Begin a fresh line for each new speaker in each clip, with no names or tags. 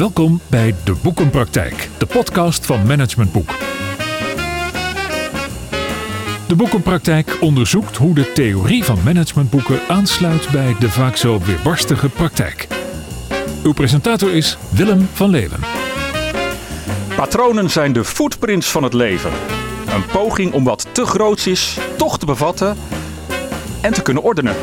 Welkom bij De Boekenpraktijk, de podcast van Management Boek. De Boekenpraktijk onderzoekt hoe de theorie van managementboeken aansluit bij de vaak zo weerbarstige praktijk. Uw presentator is Willem van Leeuwen.
Patronen zijn de footprints van het leven. Een poging om wat te groots is toch te bevatten en te kunnen ordenen.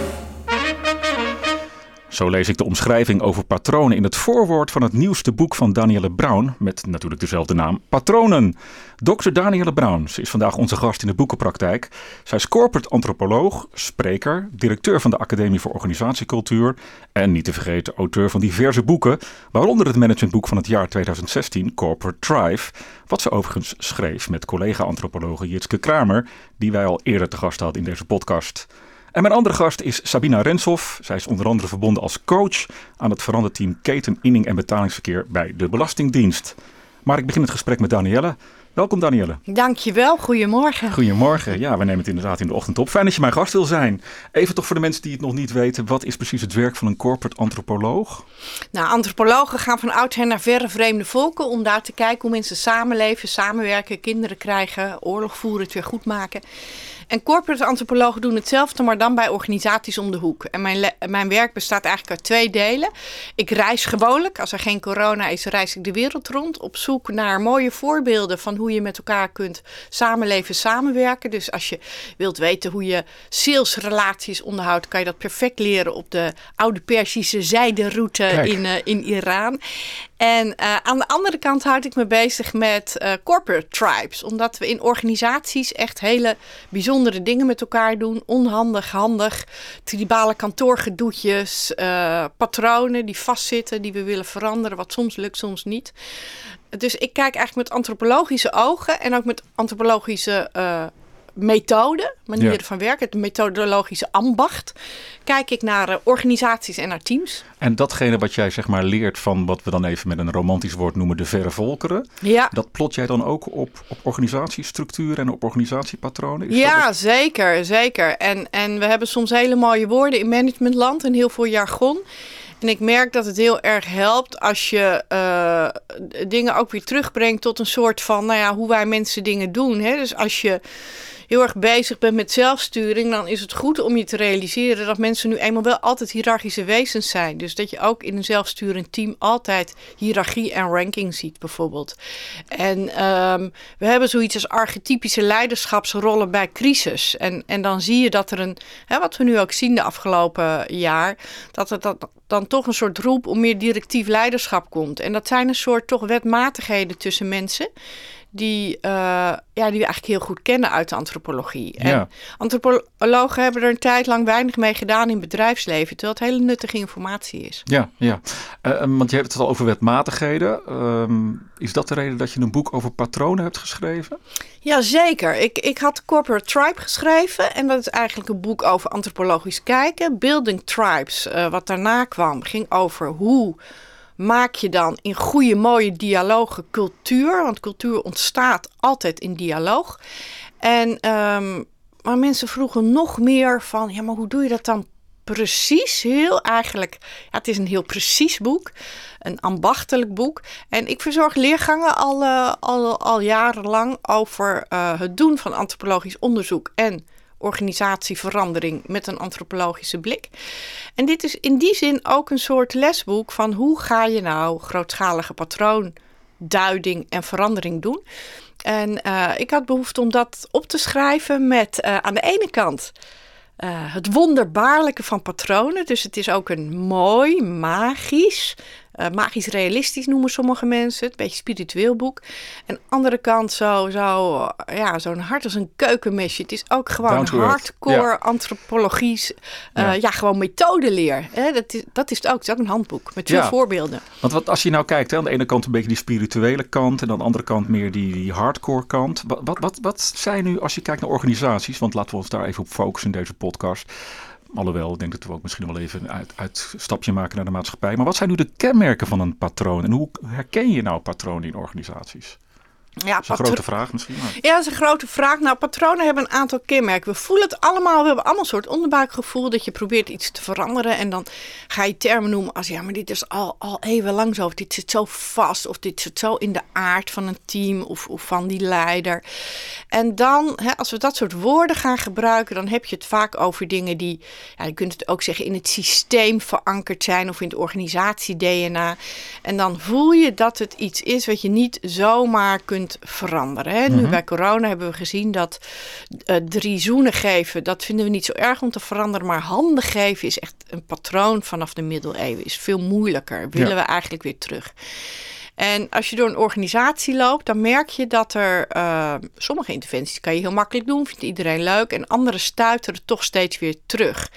Zo lees ik de omschrijving over patronen in het voorwoord van het nieuwste boek van Danielle Brown, met natuurlijk dezelfde naam, Patronen. Dr. Danielle Brown, ze is vandaag onze gast in de boekenpraktijk. Zij is corporate antropoloog, spreker, directeur van de Academie voor Organisatiecultuur en niet te vergeten auteur van diverse boeken, waaronder het managementboek van het jaar 2016, Corporate Thrive, wat ze overigens schreef met collega-antropologe Jitske Kramer, die wij al eerder te gast hadden in deze podcast. En mijn andere gast is Sabina Renshoff. Zij is onder andere verbonden als coach aan het veranderteam Keten, Inning en Betalingsverkeer bij de Belastingdienst. Maar ik begin het gesprek met Danielle. Welkom Danielle.
Dankjewel, goedemorgen.
Goedemorgen. Ja, we nemen het inderdaad in de ochtend op. Fijn dat je mijn gast wil zijn. Even toch voor de mensen die het nog niet weten, wat is precies het werk van een corporate antropoloog?
Nou, antropologen gaan van oudsher naar verre vreemde volken om daar te kijken hoe mensen samenleven, samenwerken, kinderen krijgen, oorlog voeren, het weer goed maken. En corporate antropologen doen hetzelfde, maar dan bij organisaties om de hoek. En mijn, mijn werk bestaat eigenlijk uit twee delen. Ik reis gewoonlijk, als er geen corona is, reis ik de wereld rond op zoek naar mooie voorbeelden van hoe je met elkaar kunt samenleven, samenwerken. Dus als je wilt weten hoe je salesrelaties onderhoudt, kan je dat perfect leren op de oude Persische zijderoute in, uh, in Iran. En uh, aan de andere kant houd ik me bezig met uh, corporate tribes. Omdat we in organisaties echt hele bijzondere dingen met elkaar doen. Onhandig, handig. Tribale kantoorgedoetjes. Uh, patronen die vastzitten, die we willen veranderen. Wat soms lukt, soms niet. Dus ik kijk eigenlijk met antropologische ogen en ook met antropologische methode, manieren van werken, het methodologische ambacht, kijk ik naar uh, organisaties en naar teams.
En datgene wat jij zeg maar leert van wat we dan even met een romantisch woord noemen de verre volkeren,
ja.
dat plot jij dan ook op, op organisatiestructuur en op organisatiepatronen?
Is ja, zeker, zeker. En, en we hebben soms hele mooie woorden in managementland en heel veel jargon. En ik merk dat het heel erg helpt als je uh, dingen ook weer terugbrengt tot een soort van, nou ja, hoe wij mensen dingen doen. Hè? Dus als je heel erg bezig bent met zelfsturing, dan is het goed om je te realiseren dat mensen nu eenmaal wel altijd hiërarchische wezens zijn. Dus dat je ook in een zelfsturend team altijd hiërarchie en ranking ziet, bijvoorbeeld. En um, we hebben zoiets als archetypische leiderschapsrollen bij crisis. En, en dan zie je dat er een, hè, wat we nu ook zien de afgelopen jaar, dat er dat dan toch een soort roep om meer directief leiderschap komt. En dat zijn een soort toch wetmatigheden tussen mensen die, uh, ja, die we eigenlijk heel goed kennen uit de antropologie. En
Ja.
antropologen hebben er een tijd lang weinig mee gedaan in bedrijfsleven, terwijl het hele nuttige informatie is.
Ja, ja. Eh, want je hebt het al over wetmatigheden. Ehm, is dat de reden dat je een boek over patronen hebt geschreven?
Jazeker. Ik, ik had Corporate Tribe geschreven. En dat is eigenlijk een boek over antropologisch kijken. Building Tribes, eh, wat daarna kwam, ging over hoe maak je dan in goede, mooie dialogen cultuur. Want cultuur ontstaat altijd in dialoog. En, ehm, maar mensen vroegen nog meer van, ja, maar hoe doe je dat dan precies? Heel eigenlijk, ja, het is een heel precies boek. Een ambachtelijk boek. En ik verzorg leergangen al, uh, al, al jarenlang over uh, het doen van antropologisch onderzoek en organisatieverandering met een antropologische blik. En dit is in die zin ook een soort lesboek van hoe ga je nou grootschalige patroonduiding en verandering doen. En uh, ik had behoefte om dat op te schrijven met uh, aan de ene kant uh, het wonderbaarlijke van patronen. Dus het is ook een mooi, magisch, uh, magisch realistisch noemen sommige mensen. Het een beetje spiritueel boek. En andere kant zo, zo, ja, zo'n hart als een keukenmesje. Het is ook gewoon hardcore ja. antropologie. Uh, ja. ja. gewoon methodeleer. Hè? Dat, is, dat is het ook. Het is ook een handboek met veel ja. voorbeelden.
Want wat, als je nou kijkt, hè, aan de ene kant een beetje die spirituele kant. En aan de andere kant meer die, die hardcore kant. Wat, wat, wat, wat zijn nu, als je kijkt naar organisaties. Want laten we ons daar even op focussen in deze podcast. Alhoewel, ik denk dat we ook misschien wel even een uit, uitstapje maken naar de maatschappij. Maar wat zijn nu de kenmerken van een patroon? En hoe herken je nou patronen in organisaties? Ja, dat is een grote vraag misschien. Maar...
Ja, dat is een grote vraag. Nou, patronen hebben een aantal kenmerken. We voelen het allemaal. We hebben allemaal een soort onderbuikgevoel dat je probeert iets te veranderen. En dan ga je termen noemen als ja, maar dit is al, al even lang zo. Of dit zit zo vast. Of dit zit zo in de aard van een team of, of van die leider. En dan, hè, als we dat soort woorden gaan gebruiken, dan heb je het vaak over dingen die, ja, je kunt het ook zeggen, in het systeem verankerd zijn of in het organisatie-DNA. En dan voel je dat het iets is wat je niet zomaar kunt veranderen. Hè? Nu mhm. bij corona hebben we gezien dat uh, drie zoenen geven, dat vinden we niet zo erg om te veranderen. Maar handen geven is echt een patroon vanaf de middeleeuwen. Is veel moeilijker. Willen we eigenlijk weer terug. En als je door een organisatie loopt, dan merk je dat er uh, sommige interventies kan je heel makkelijk doen, vindt iedereen leuk, en andere stuiteren toch steeds weer terug.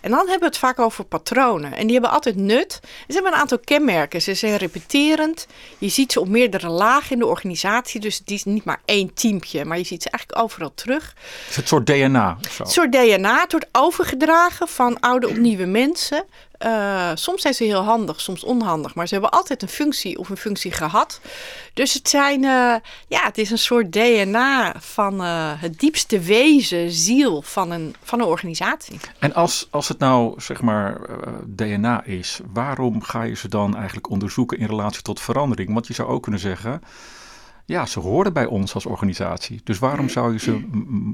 En dan hebben we het vaak over patronen. En die hebben altijd nut. Ze hebben een aantal kenmerken. Ze zijn repeterend. Je ziet ze op meerdere lagen in de organisatie. Dus het is niet maar één teampje, maar je ziet ze eigenlijk overal terug.
Is het een soort DNA?
Of zo? Een soort DNA. Het wordt overgedragen van oude op nieuwe mensen. Uh, soms zijn ze heel handig, soms onhandig, maar ze hebben altijd een functie of een functie gehad. Dus het zijn, uh, ja, het is een soort DNA van uh, het diepste wezen, ziel van een, van een organisatie.
En als, als het nou, zeg maar, DNA is, waarom ga je ze dan eigenlijk onderzoeken in relatie tot verandering? Want je zou ook kunnen zeggen ja, ze horen bij ons als organisatie. Dus waarom zou je ze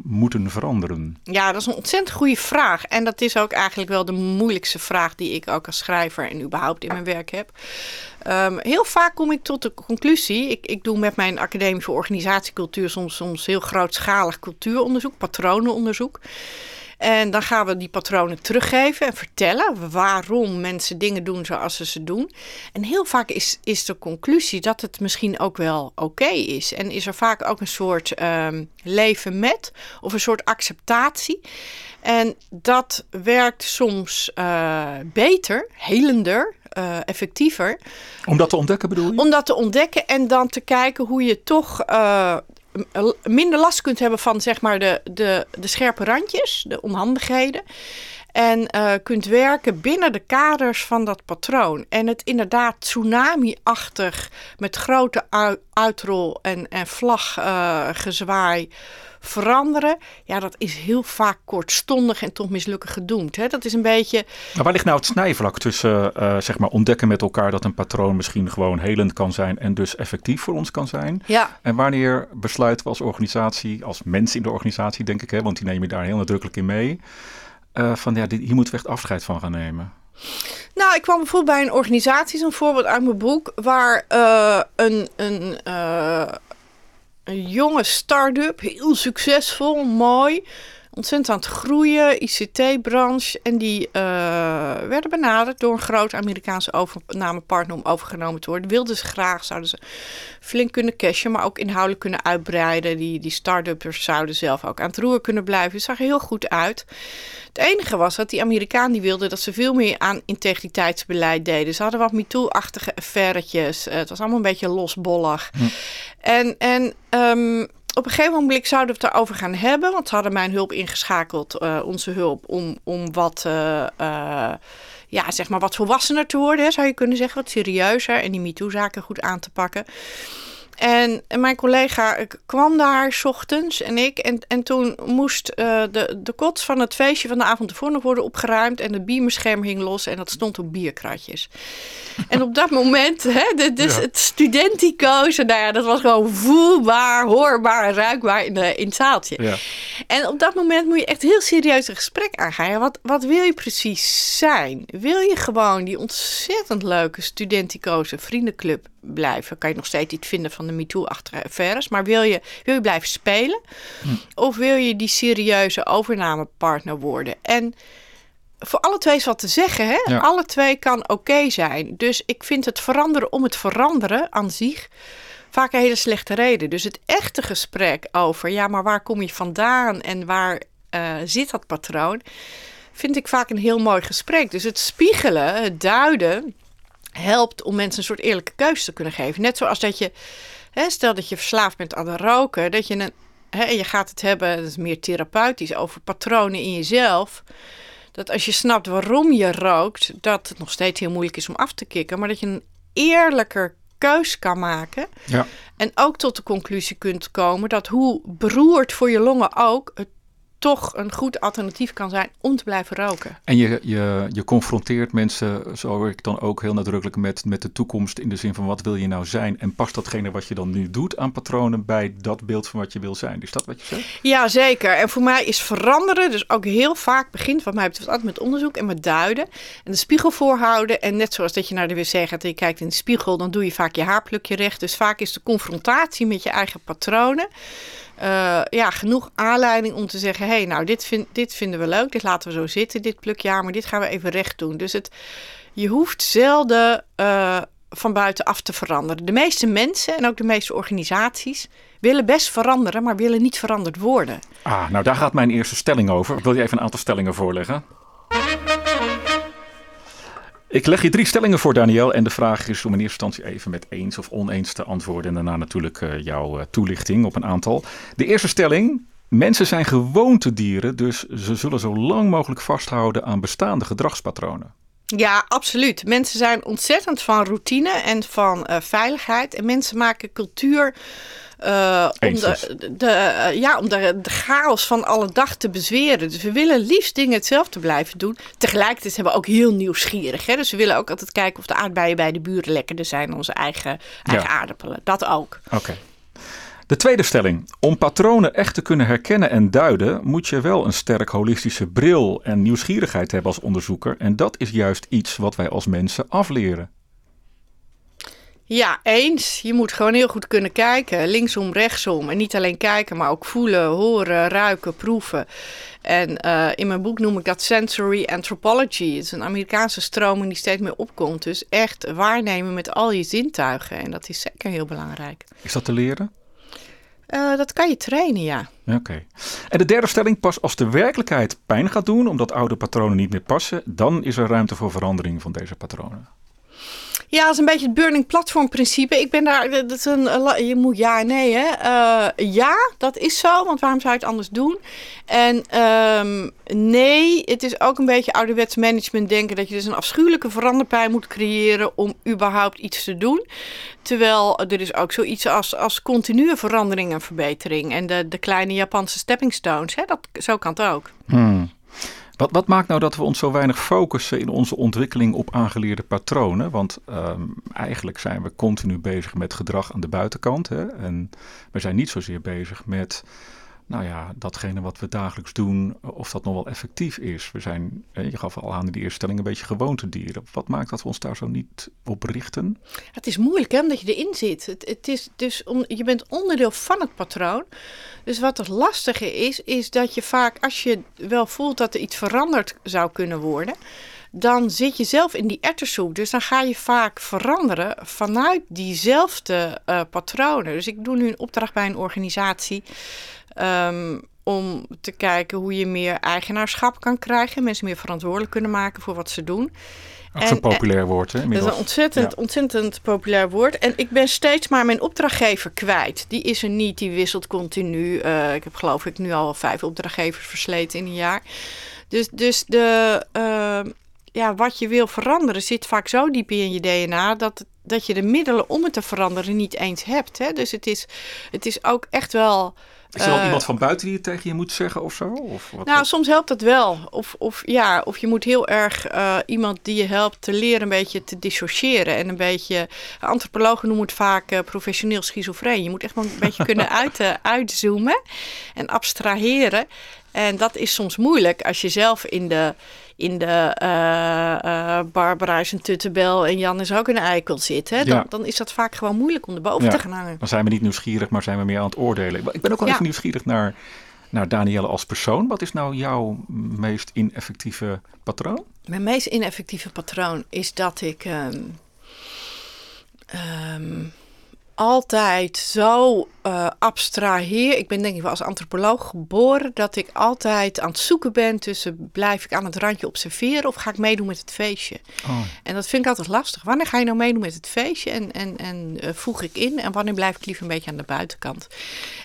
moeten veranderen?
Ja, dat is een ontzettend goede vraag. En dat is ook eigenlijk wel de moeilijkste vraag die ik ook als schrijver en überhaupt in mijn werk heb. Um, heel vaak kom ik tot de conclusie. Ik, ik doe met mijn Academie voor Organisatiecultuur soms, soms heel grootschalig cultuuronderzoek, patronenonderzoek. En dan gaan we die patronen teruggeven en vertellen waarom mensen dingen doen zoals ze ze doen. En heel vaak is, is de conclusie dat het misschien ook wel oké is. En is er vaak ook een soort um, leven met of een soort acceptatie. En dat werkt soms uh, beter, helender, uh, effectiever.
Om dat te ontdekken bedoel je?
Om dat te ontdekken en dan te kijken hoe je toch uh, minder last kunt hebben van zeg maar de, de, de scherpe randjes, de onhandigheden. En uh, kunt werken binnen de kaders van dat patroon. En het inderdaad tsunami-achtig met grote uitrol en, en vlaggezwaai veranderen. Ja, dat is heel vaak kortstondig en toch mislukken gedoemd. Hè? Dat is een beetje.
Maar waar ligt nou het snijvlak tussen uh, zeg maar ontdekken met elkaar dat een patroon misschien gewoon helend kan zijn en dus effectief voor ons kan zijn?
Ja.
En wanneer besluiten we als organisatie, als mensen in de organisatie, denk ik, hè, want die neem je daar heel nadrukkelijk in mee, uh, van ja, hier moeten echt afscheid van gaan nemen?
Nou, ik kwam bijvoorbeeld bij een organisatie, zo'n voorbeeld uit mijn boek, waar uh, een, een een jonge start-up, heel succesvol, mooi. Ontzettend aan het groeien, ICT-branche. En die uh, werden benaderd door een groot Amerikaanse overnamepartner om overgenomen te worden. Wilden ze graag, zouden ze flink kunnen cashen, maar ook inhoudelijk kunnen uitbreiden. Die, die start-uppers zouden zelf ook aan het roer kunnen blijven. Het zag er heel goed uit. Het enige was dat die Amerikaan die wilde dat ze veel meer aan integriteitsbeleid deden. Ze hadden wat MeToo-achtige affairetjes. Uh, het was allemaal een beetje losbollig. Hm. En, en um, op een gegeven moment zouden we het erover gaan hebben. Want ze hadden mijn hulp ingeschakeld, uh, onze hulp, om, om wat, uh, uh, ja, zeg maar wat volwassener te worden, zou je kunnen zeggen. Wat serieuzer en die MeToo-zaken goed aan te pakken. En, mijn collega kwam daar s ochtends en ik. En, en toen moest uh, de, de kots van het feestje van de avond ervoor nog worden opgeruimd. En de biemerscherm hing los en dat stond op bierkratjes. en op dat moment, hè, de, dus ja. het studentico's, nou ja, dat was gewoon voelbaar, hoorbaar en ruikbaar in, de, in het zaaltje. Ja. En op dat moment moet je echt heel serieus een gesprek aangaan. Wat, wat wil je precies zijn? Wil je gewoon die ontzettend leuke studentico's vriendenclub blijven. Kan je nog steeds iets vinden van de MeToo-achtige affaires. Maar wil je, wil je blijven spelen? Hm. Of wil je die serieuze overnamepartner worden? En voor alle twee is wat te zeggen. Hè? Alle twee kan oké zijn. Dus ik vind het veranderen om het veranderen aan zich vaak een hele slechte reden. Dus het echte gesprek over, ja, maar waar kom je vandaan en waar uh, zit dat patroon? Vind ik vaak een heel mooi gesprek. Dus het spiegelen, het duiden helpt om mensen een soort eerlijke keuze te kunnen geven. Net zoals dat je, hè, stel dat je verslaafd bent aan het roken, dat je een, hè, en je gaat het hebben, dat is meer therapeutisch, over patronen in jezelf. Dat als je snapt waarom je rookt, dat het nog steeds heel moeilijk is om af te kicken, maar dat je een eerlijker keus kan maken.
Ja.
En ook tot de conclusie kunt komen dat hoe beroerd voor je longen ook, het toch een goed alternatief kan zijn om te blijven roken.
En je, je, je confronteert mensen, zo hoor ik dan ook heel nadrukkelijk, met, met de toekomst in de zin van wat wil je nou zijn? En past datgene wat je dan nu doet aan patronen bij dat beeld van wat je wil zijn? Is dat wat je zegt?
Ja, zeker. En voor mij is veranderen dus ook heel vaak begint, wat mij betreft, altijd met onderzoek en met duiden. En de spiegel voorhouden. En net zoals dat je naar de wc gaat en je kijkt in de spiegel, dan doe je vaak je haarplukje recht. Dus vaak is de confrontatie met je eigen patronen uh, ja, genoeg aanleiding om te zeggen: hé, hey, nou, dit, vind, dit vinden we leuk, dit laten we zo zitten, dit plukjaar, maar dit gaan we even recht doen. Dus het, je hoeft zelden uh, van buitenaf te veranderen. De meeste mensen en ook de meeste organisaties willen best veranderen, maar willen niet veranderd worden.
Ah, nou daar gaat mijn eerste stelling over. Ik wil je even een aantal stellingen voorleggen. Ik leg je drie stellingen voor, Daniel. En de vraag is om in eerste instantie even met eens of oneens te antwoorden. En daarna natuurlijk uh, jouw uh, toelichting op een aantal. De eerste stelling. Mensen zijn gewoontedieren, dus ze zullen zo lang mogelijk vasthouden aan bestaande gedragspatronen.
Ja, absoluut. Mensen zijn ontzettend van routine en van uh, veiligheid. En mensen maken cultuur uh, om, de, de, uh, ja, om de, de, chaos van alle dag te bezweren. Dus we willen liefst dingen hetzelfde blijven doen. Tegelijkertijd zijn we ook heel nieuwsgierig. Hè? Dus we willen ook altijd kijken of de aardbeien bij de buren lekkerder zijn dan onze eigen, eigen ja. aardappelen. Dat ook.
Oké. De tweede stelling. Om patronen echt te kunnen herkennen en duiden, moet je wel een sterk holistische bril en nieuwsgierigheid hebben als onderzoeker. En dat is juist iets wat wij als mensen afleren.
Ja, eens. Je moet gewoon heel goed kunnen kijken. Linksom, rechtsom. En niet alleen kijken, maar ook voelen, horen, ruiken, proeven. En uh, in mijn boek noem ik dat sensory anthropology. Het is een Amerikaanse stroming die steeds meer opkomt. Dus echt waarnemen met al je zintuigen. En dat is zeker heel belangrijk.
Is dat te leren?
Uh, dat kan je trainen, ja.
Oké. En de derde stelling, pas als de werkelijkheid pijn gaat doen, omdat oude patronen niet meer passen, dan is er ruimte voor verandering van deze patronen.
Ja, dat is een beetje het burning platform principe. Ik ben daar, dat is een, je moet ja en nee hè. Uh, ja, dat is zo, want waarom zou je het anders doen? En um, nee, het is ook een beetje ouderwets management denken dat je dus een afschuwelijke veranderpijn moet creëren om überhaupt iets te doen. Terwijl er is ook zoiets als, als continue verandering en verbetering. En de, de kleine Japanse stepping stones, hè, dat, zo kan het ook.
Hmm. Wat, wat, maakt nou dat we ons zo weinig focussen in onze ontwikkeling op aangeleerde patronen? Want um, eigenlijk zijn we continu bezig met gedrag aan de buitenkant. Hè? En we zijn niet zozeer bezig met nou ja, datgene wat we dagelijks doen, of dat nog wel effectief is. We zijn, je gaf al aan in die eerste stelling, een beetje gewoontedieren. Wat maakt dat we ons daar zo niet op richten?
Het is moeilijk hè, omdat je erin zit. Het, het is dus je bent onderdeel van het patroon. Dus wat het lastige is, is dat je vaak, als je wel voelt dat er iets veranderd zou kunnen worden dan zit je zelf in die ettersoep. Dus dan ga je vaak veranderen vanuit diezelfde uh, patronen. Dus ik doe nu een opdracht bij een organisatie. Um, om te kijken hoe je meer eigenaarschap kan krijgen. Mensen meer verantwoordelijk kunnen maken voor wat ze doen.
Ook zo'n populair woord, hè?
Dat is een ontzettend, ja. ontzettend populair woord. En ik ben steeds maar mijn opdrachtgever kwijt. Die is er niet, die wisselt continu. Uh, ik heb geloof ik nu al vijf opdrachtgevers versleten in een jaar. Dus, dus de, uh, ja, wat je wil veranderen zit vaak zo diep in je DNA... dat, dat je de middelen om het te veranderen niet eens hebt. Hè? Dus het is, het is ook echt wel...
Is er al uh, iemand van buiten die het tegen je moet zeggen of zo? Of wat,
nou, soms helpt dat wel. Of, of, ja, of je moet heel erg uh, iemand die je helpt te leren een beetje te dissociëren. En een beetje, antropologen noemen het vaak uh, professioneel schizofreen. Je moet echt wel een beetje kunnen uit, uitzoomen en abstraheren. En dat is soms moeilijk als je zelf in de, in de uh, uh, Barbara is een tuttebel en Jan is ook een eikel zit. Hè? Dan, ja. dan is dat vaak gewoon moeilijk om erboven ja. te gaan hangen.
Dan zijn we niet nieuwsgierig, maar zijn we meer aan het oordelen. Ik ben ook wel even nieuwsgierig naar, naar Danielle als persoon. Wat is nou jouw meest ineffectieve patroon?
Mijn meest ineffectieve patroon is dat ik... Um, um, altijd zo uh, abstraheer. Ik ben denk ik wel als antropoloog geboren dat ik altijd aan het zoeken ben tussen blijf ik aan het randje observeren of ga ik meedoen met het feestje. Oh. En dat vind ik altijd lastig. Wanneer ga je nou meedoen met het feestje en, en, en uh, voeg ik in en wanneer blijf ik liever een beetje aan de buitenkant.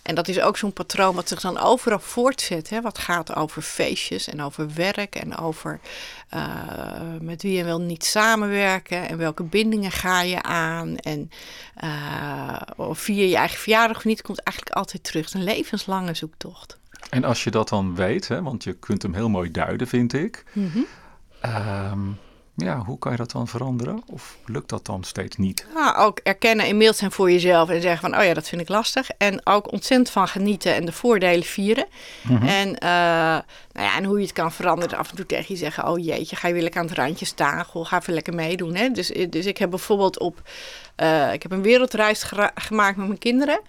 En dat is ook zo'n patroon wat zich dan overal voortzet. Hè? Wat gaat over feestjes en over werk en over uh, met wie je wil niet samenwerken en welke bindingen ga je aan en of vier je eigen verjaardag of niet, komt eigenlijk altijd terug. Een levenslange zoektocht.
En als je dat dan weet, hè, want je kunt hem heel mooi duiden, vind ik. Mm ja, hoe kan je dat dan veranderen? Of lukt dat dan steeds niet?
Ja, ook erkennen in mails zijn voor jezelf en zeggen van, oh ja, dat vind ik lastig. En ook ontzettend van genieten en de voordelen vieren. Mhm. En, uh, nou ja, en hoe je het kan veranderen. Af en toe tegen je zeggen, oh jeetje, ga je weer lekker aan het randje staan. Goh, ga even lekker meedoen. Hè? Dus, dus ik heb bijvoorbeeld op, uh, ik heb een wereldreis gemaakt met mijn kinderen.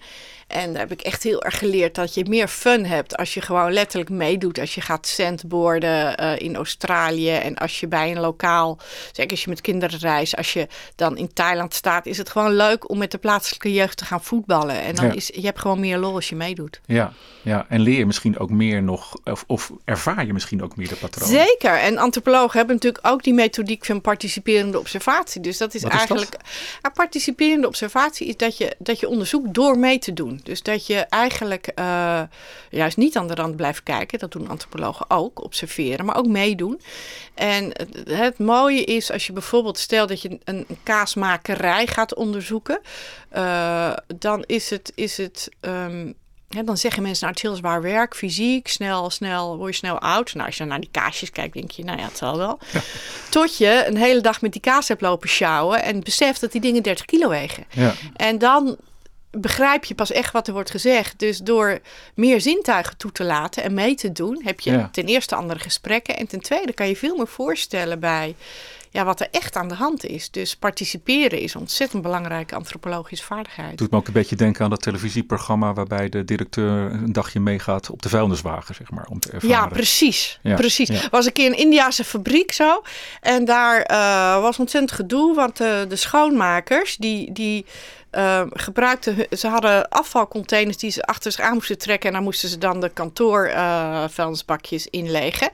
En daar heb ik echt heel erg geleerd dat je meer fun hebt als je gewoon letterlijk meedoet. Als je gaat sandboarden uh, in Australië en als je bij een lokaal, zeker als je met kinderen reist, als je dan in Thailand staat, is het gewoon leuk om met de plaatselijke jeugd te gaan voetballen. En dan is je hebt gewoon meer lol als je meedoet.
Ja, ja. en leer je misschien ook meer nog, of, of ervaar je misschien ook meer de patronen.
Zeker. En antropologen hebben natuurlijk ook die methodiek van participerende observatie. Dus dat is eigenlijk. dat? Participerende observatie is dat je, dat je onderzoekt door mee te doen. Dus dat je eigenlijk uh, juist niet aan de rand blijft kijken. Dat doen antropologen ook, observeren, maar ook meedoen. En het, mooie is als je bijvoorbeeld stelt dat je een, kaasmakerij gaat onderzoeken. Uh, dan is het, is het um, dan zeggen mensen, nou, het is heel zwaar werk, fysiek, snel, snel, word je snel oud. Nou, als je naar die kaasjes kijkt, denk je, nou ja, het zal wel. Tot je een hele dag met die kaas hebt lopen sjouwen en beseft dat die dingen 30 kilo wegen. Ja. En dan begrijp je pas echt wat er wordt gezegd. Dus door meer zintuigen toe te laten en mee te doen, heb je ten eerste andere gesprekken. En ten tweede kan je veel meer voorstellen bij ja, wat er echt aan de hand is. Dus participeren is een ontzettend belangrijke antropologische vaardigheid.
Doet me ook een beetje denken aan dat televisieprogramma waarbij de directeur een dagje meegaat op de vuilniswagen, zeg maar, om te ervaren.
Ja, precies. Ja, precies. Was een keer een Indiase fabriek zo. En daar uh, was ontzettend gedoe, want uh, de schoonmakers, die, die uh, gebruikten, ze hadden afvalcontainers die ze achter zich aan moesten trekken. En daar moesten ze dan de kantoorvuilnisbakjes uh, inlegen.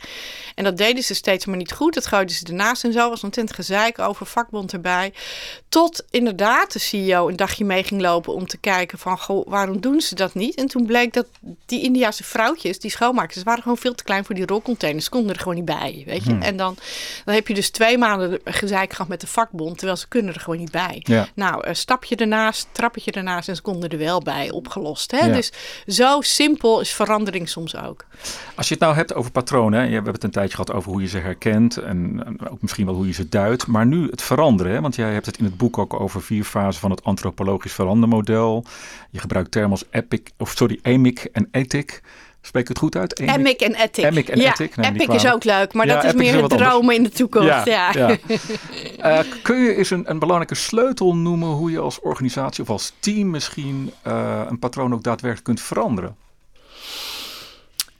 En dat deden ze steeds maar niet goed. Dat gooiden ze ernaast en zo. Was ontzettend gezeik over, vakbond erbij. Tot inderdaad de CEO een dagje mee ging lopen om te kijken van... Goh, waarom doen ze dat niet? En toen bleek dat die Indiase vrouwtjes, die schoonmakers... waren gewoon veel te klein voor die rolcontainers. Ze konden er gewoon niet bij, weet je. Hmm. En dan, dan heb je dus twee maanden gezeik gehad met de vakbond... terwijl ze kunnen er gewoon niet bij. Ja. Nou, uh, stap je ernaast trappetje ernaast en ze konden er wel bij opgelost. Hè? Dus zo simpel is verandering soms ook.
Als je het nou hebt over patronen, we hebben het een tijdje gehad over hoe je ze herkent en ook misschien wel hoe je ze duidt, maar nu het veranderen, hè? want jij hebt het in het boek ook over vier fasen van het antropologisch verandermodel. Je gebruikt termen als epic, of sorry, emic en ethic. Spreek het goed uit?
Emic en Ethic.
Emic en
ja. Epic is ook leuk, maar dat is meer een dromen in de toekomst. Ja, ja.
uh, kun je eens een, een, belangrijke sleutel noemen hoe je als organisatie of als team misschien uh, een patroon ook daadwerkelijk kunt veranderen?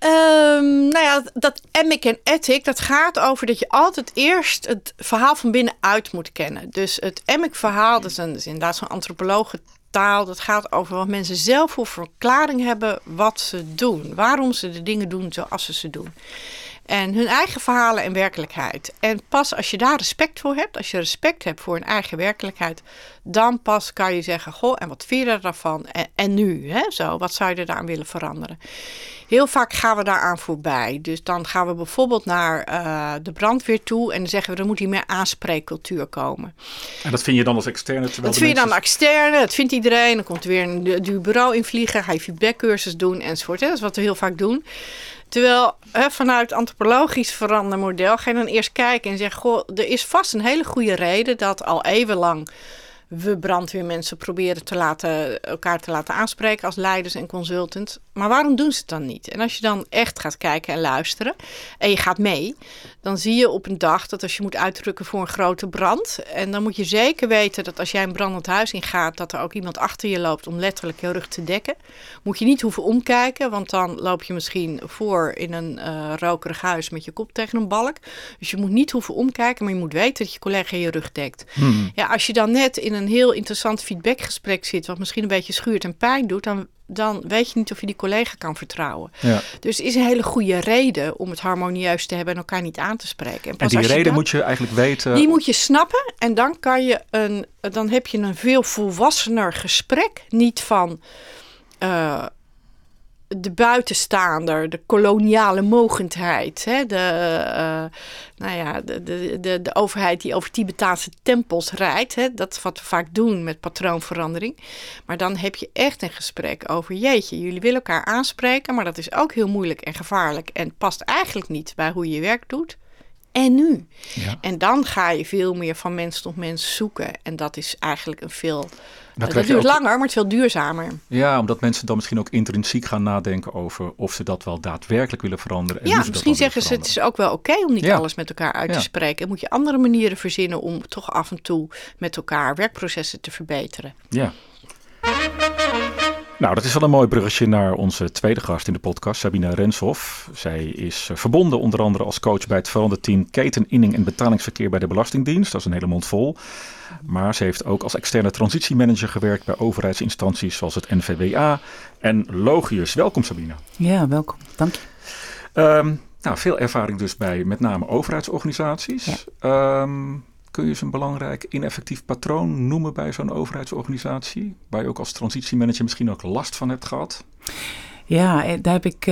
Um, nou ja, dat emic en ethic, dat gaat over dat je altijd eerst het verhaal van binnenuit moet kennen. Dus het emic verhaal, dat is, een, dat is inderdaad zo'n antropologen taal. Dat gaat over wat mensen zelf voor verklaring hebben wat ze doen. Waarom ze de dingen doen zoals ze ze doen. En hun eigen verhalen en werkelijkheid. En pas als je daar respect voor hebt, als je respect hebt voor hun eigen werkelijkheid, dan pas kan je zeggen: Goh, en wat vind je daarvan? En, en nu, hè? Zo, wat zou je er aan willen veranderen? Heel vaak gaan we daaraan voorbij. Dus dan gaan we bijvoorbeeld naar uh, de brandweer toe en dan zeggen we: er moet hier meer aanspreekcultuur komen.
En dat vind je dan als externe?
Dat vind je dan externe, dat vindt iedereen. Dan komt er weer een duur bureau invliegen, ga je feedbackcursus doen enzovoort. Hè? Dat is wat we heel vaak doen. Terwijl hè, vanuit antropologisch verandermodel ga je dan eerst kijken en zeggen: Goh, er is vast een hele goede reden dat al eeuwenlang we brandweermensen proberen te laten, elkaar te laten aanspreken als leiders en consultants. Maar waarom doen ze het dan niet? En als je dan echt gaat kijken en luisteren en je gaat mee, dan zie je op een dag dat als je moet uitdrukken voor een grote brand, en dan moet je zeker weten dat als jij een brandend huis ingaat, dat er ook iemand achter je loopt om letterlijk je rug te dekken. Moet je niet hoeven omkijken, want dan loop je misschien voor in een uh, rokerig huis met je kop tegen een balk. Dus je moet niet hoeven omkijken, maar je moet weten dat je collega je rug dekt. Hmm. Ja, als je dan net in een heel interessant feedbackgesprek zit, wat misschien een beetje schuurt en pijn doet, dan dan weet je niet of je die collega kan vertrouwen. Ja. Dus het is een hele goede reden om het harmonieus te hebben en elkaar niet aan te spreken.
En, en die reden moet je eigenlijk weten.
Die moet je snappen en dan kan je een, dan heb je een veel volwassener gesprek. Niet van. Uh, de buitenstaander, de koloniale mogendheid, hè, de, uh, nou ja, de, de, de, de, overheid die over Tibetaanse tempels rijdt. Hè, dat is wat we vaak doen met patroonverandering. Maar dan heb je echt een gesprek over, jeetje, jullie willen elkaar aanspreken, maar dat is ook heel moeilijk en gevaarlijk en past eigenlijk niet bij hoe je je werk doet. En nu? Ja. En dan ga je veel meer van mens tot mens zoeken. En dat is eigenlijk een veel dat, duurt langer, maar het is veel duurzamer.
Ja, omdat mensen dan misschien ook intrinsiek gaan nadenken over of ze dat wel daadwerkelijk willen veranderen. En
ja, misschien zeggen ze het is ook wel oké om niet alles met elkaar uit te spreken. En moet je andere manieren verzinnen om toch af en toe met elkaar werkprocessen te verbeteren.
Ja. Nou, dat is wel een mooi bruggetje naar onze tweede gast in de podcast, Sabina Renshoff. Zij is eh, verbonden onder andere als coach bij het veranderteam Keten, Inning en Betalingsverkeer bij de Belastingdienst. Dat is een hele mond vol. Maar ze heeft ook als externe transitiemanager gewerkt bij overheidsinstanties zoals het NVWA en Logius. Welkom Sabina.
Ja, welkom. Dank je.
Ehm, nou, veel ervaring dus bij met name overheidsorganisaties. Ehm, kun je eens een belangrijk ineffectief patroon noemen bij zo'n overheidsorganisatie? Waar je ook als transitiemanager misschien ook last van hebt gehad?
Ja, eh, daar heb ik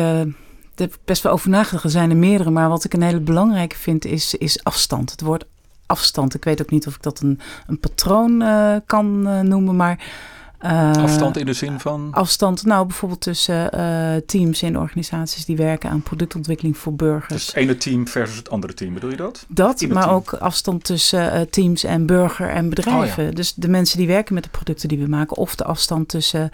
best wel over nagedacht. Er zijn er meerdere, maar wat ik een hele belangrijke vind is, is afstand. Het woord afstand. Ik weet ook niet of ik dat een, een patroon uh, kan noemen, maar.
Uh, afstand in de zin van?
Afstand, nou bijvoorbeeld tussen teams in organisaties die werken aan productontwikkeling voor burgers.
Dus het ene team versus het andere team, bedoel je dat?
Dat, maar ook afstand tussen teams en burger en bedrijven. Oh, ja. Dus de mensen die werken met de producten die we maken, of de afstand tussen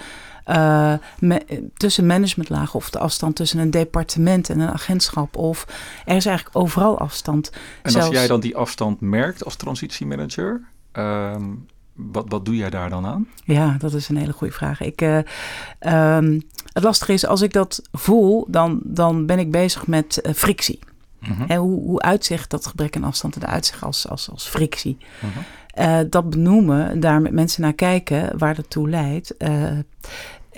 me, tussen managementlagen of de afstand tussen een departement en een agentschap. Of er is eigenlijk overal afstand.
En als jij dan die afstand merkt als transitiemanager, uh, wat, wat doe jij daar dan aan?
Ja, dat is een hele goede vraag. Ik, uh, um, het lastige is, als ik dat voel, dan, dan ben ik bezig met uh, frictie. Mm -hmm. hoe, hoe uitzicht dat gebrek aan afstand en uitzicht als, als, als frictie? -hmm. Uh, dat benoemen, daar met mensen naar kijken waar dat toe leidt.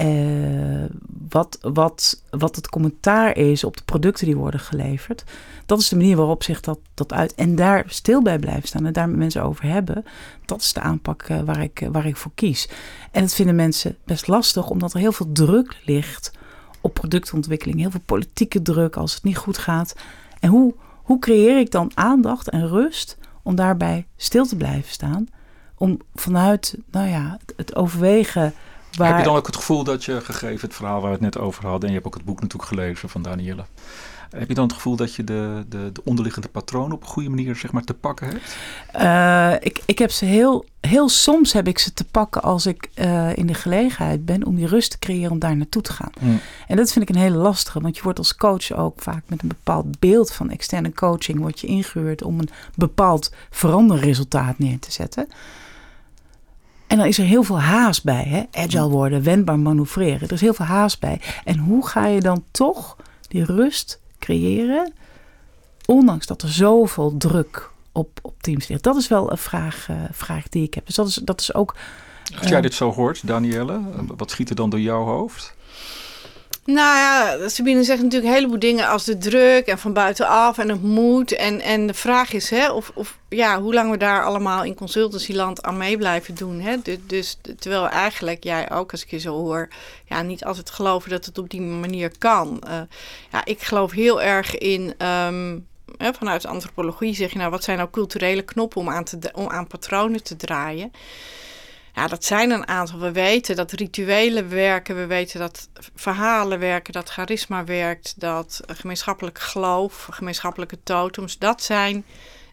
Uh, wat, wat, wat het commentaar is op de producten die worden geleverd. Dat is de manier waarop zich dat, dat uit. En daar stil bij blijven staan en daar met mensen over hebben. Dat is de aanpak waar, ik, waar ik voor kies. En dat vinden mensen best lastig, omdat er heel veel druk ligt op productontwikkeling. Heel veel politieke druk als het niet goed gaat. En hoe, hoe creëer ik dan aandacht en rust om daarbij stil te blijven staan. Om vanuit nou ja, het overwegen. Waar...
Heb je dan ook het gevoel dat je, gegeven het verhaal waar we het net over hadden, en je hebt ook het boek natuurlijk gelezen van Danielle, heb je dan het gevoel dat je de, de, de onderliggende patronen op een goede manier zeg maar, te pakken hebt?
Uh, ik, ik heb ze heel, heel soms heb ik ze te pakken als ik uh, in de gelegenheid ben om die rust te creëren om daar naartoe te gaan. Mm. En dat vind ik een hele lastige, want je wordt als coach ook vaak met een bepaald beeld van externe coaching wordt je ingehuurd om een bepaald veranderresultaat neer te zetten. En dan is er heel veel haast bij. Hè? Agile worden, wendbaar manoeuvreren. Er is heel veel haast bij. En hoe ga je dan toch die rust creëren, ondanks dat er zoveel druk op, op teams ligt? Dat is wel een vraag, uh, vraag die ik heb. Dus dat is, dat is ook.
Als jij uh, dit zo hoort, Danielle, wat schiet er dan door jouw hoofd?
Nou ja, Sabine zegt natuurlijk een heleboel dingen als de druk en van buitenaf en het moet. En, en de vraag is hè, of, of ja, hoe lang we daar allemaal in consultancyland aan mee blijven doen. Hè? Dus, dus terwijl eigenlijk jij ook, als ik je zo hoor, ja, niet altijd geloven dat het op die manier kan. Uh, ja, ik geloof heel erg in. Um, hè, vanuit antropologie zeg je nou, wat zijn nou culturele knoppen om aan, te, om aan patronen te draaien? Ja, dat zijn een aantal. We weten dat rituelen werken, we weten dat verhalen werken, dat charisma werkt, dat gemeenschappelijk geloof, gemeenschappelijke totems, dat zijn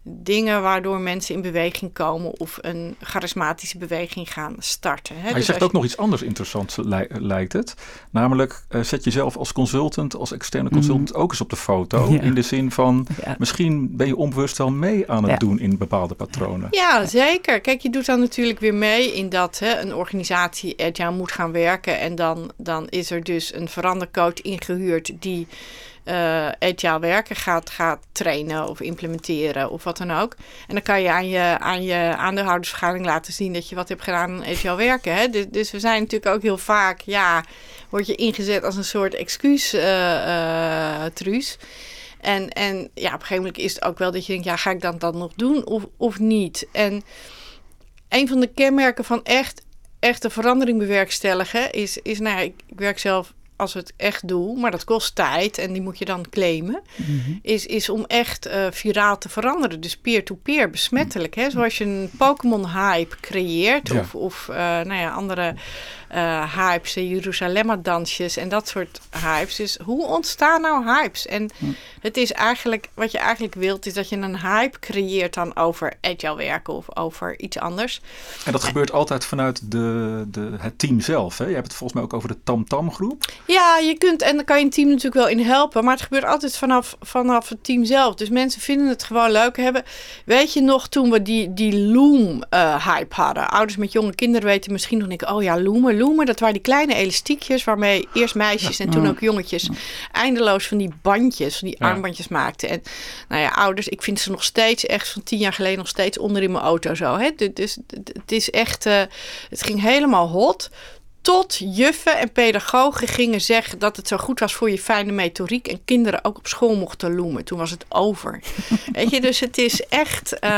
dingen waardoor mensen in beweging komen of een charismatische beweging gaan starten. Hè?
Maar je
Dus
zegt ook nog iets anders interessants, li- lijkt het. Namelijk, eh, zet jezelf als consultant, als externe consultant ook eens op de foto.
Ja.
In de zin van,
Ja.
misschien ben je onbewust wel mee aan het
Ja.
doen in bepaalde patronen.
Ja, zeker. Kijk, je doet dan natuurlijk weer mee in dat hè, een organisatie agile moet gaan werken. En dan, dan is er dus een verandercoach ingehuurd die eh agile werken gaat, gaat trainen of implementeren of wat dan ook. En dan kan je aan je, aan je aandeelhoudersvergadering laten zien dat je wat hebt gedaan aan agile werken. Hè? Dus, dus we zijn natuurlijk ook heel vaak, ja, word je ingezet als een soort excuus eh, eh. En, en ja, op een gegeven moment is het ook wel dat je denkt, ja, ga ik dat dan nog doen of, of niet? En een van de kenmerken van echt, echte verandering bewerkstelligen is, is nou ja, ik werk zelf als we het echt doen, maar dat kost tijd en die moet je dan claimen, is, is om echt eh, viraal te veranderen. Dus peer-to-peer, besmettelijk. Hè? Zoals je een Pokémon-hype creëert
Ja.
of, of eh, nou ja, andere eh, hypes, eh, Jeruzalemma-dansjes en dat soort hypes. Dus hoe ontstaan nou hypes? En het is eigenlijk, wat je eigenlijk wilt, is dat je een hype creëert dan over agile werken of over iets anders.
En dat gebeurt altijd vanuit de, de, het team zelf. Hè? Je hebt het volgens mij ook over de Tam-Tam groep.
Ja, je kunt, en dan kan je een team natuurlijk wel in helpen, maar het gebeurt altijd vanaf, vanaf het team zelf. Dus mensen vinden het gewoon leuk hebben. Weet je nog toen we die, die Loom-hype hadden? Ouders met jonge kinderen weten misschien nog niet, oh ja, Loomen, Loomen, dat waren die kleine elastiekjes waarmee eerst meisjes en toen ook jongetjes eindeloos van die bandjes, van die armbandjes maakten. En nou ja, ouders, ik vind ze nog steeds, echt van tien jaar geleden nog steeds onder in mijn auto zo. Hè? Dus- Dus het is echt, eh, het ging helemaal hot. Tot juffen en pedagogen gingen zeggen dat het zo goed was voor je fijne metoriek. En kinderen ook op school mochten loemen. Toen was het over. Weet je, dus het is echt. eh,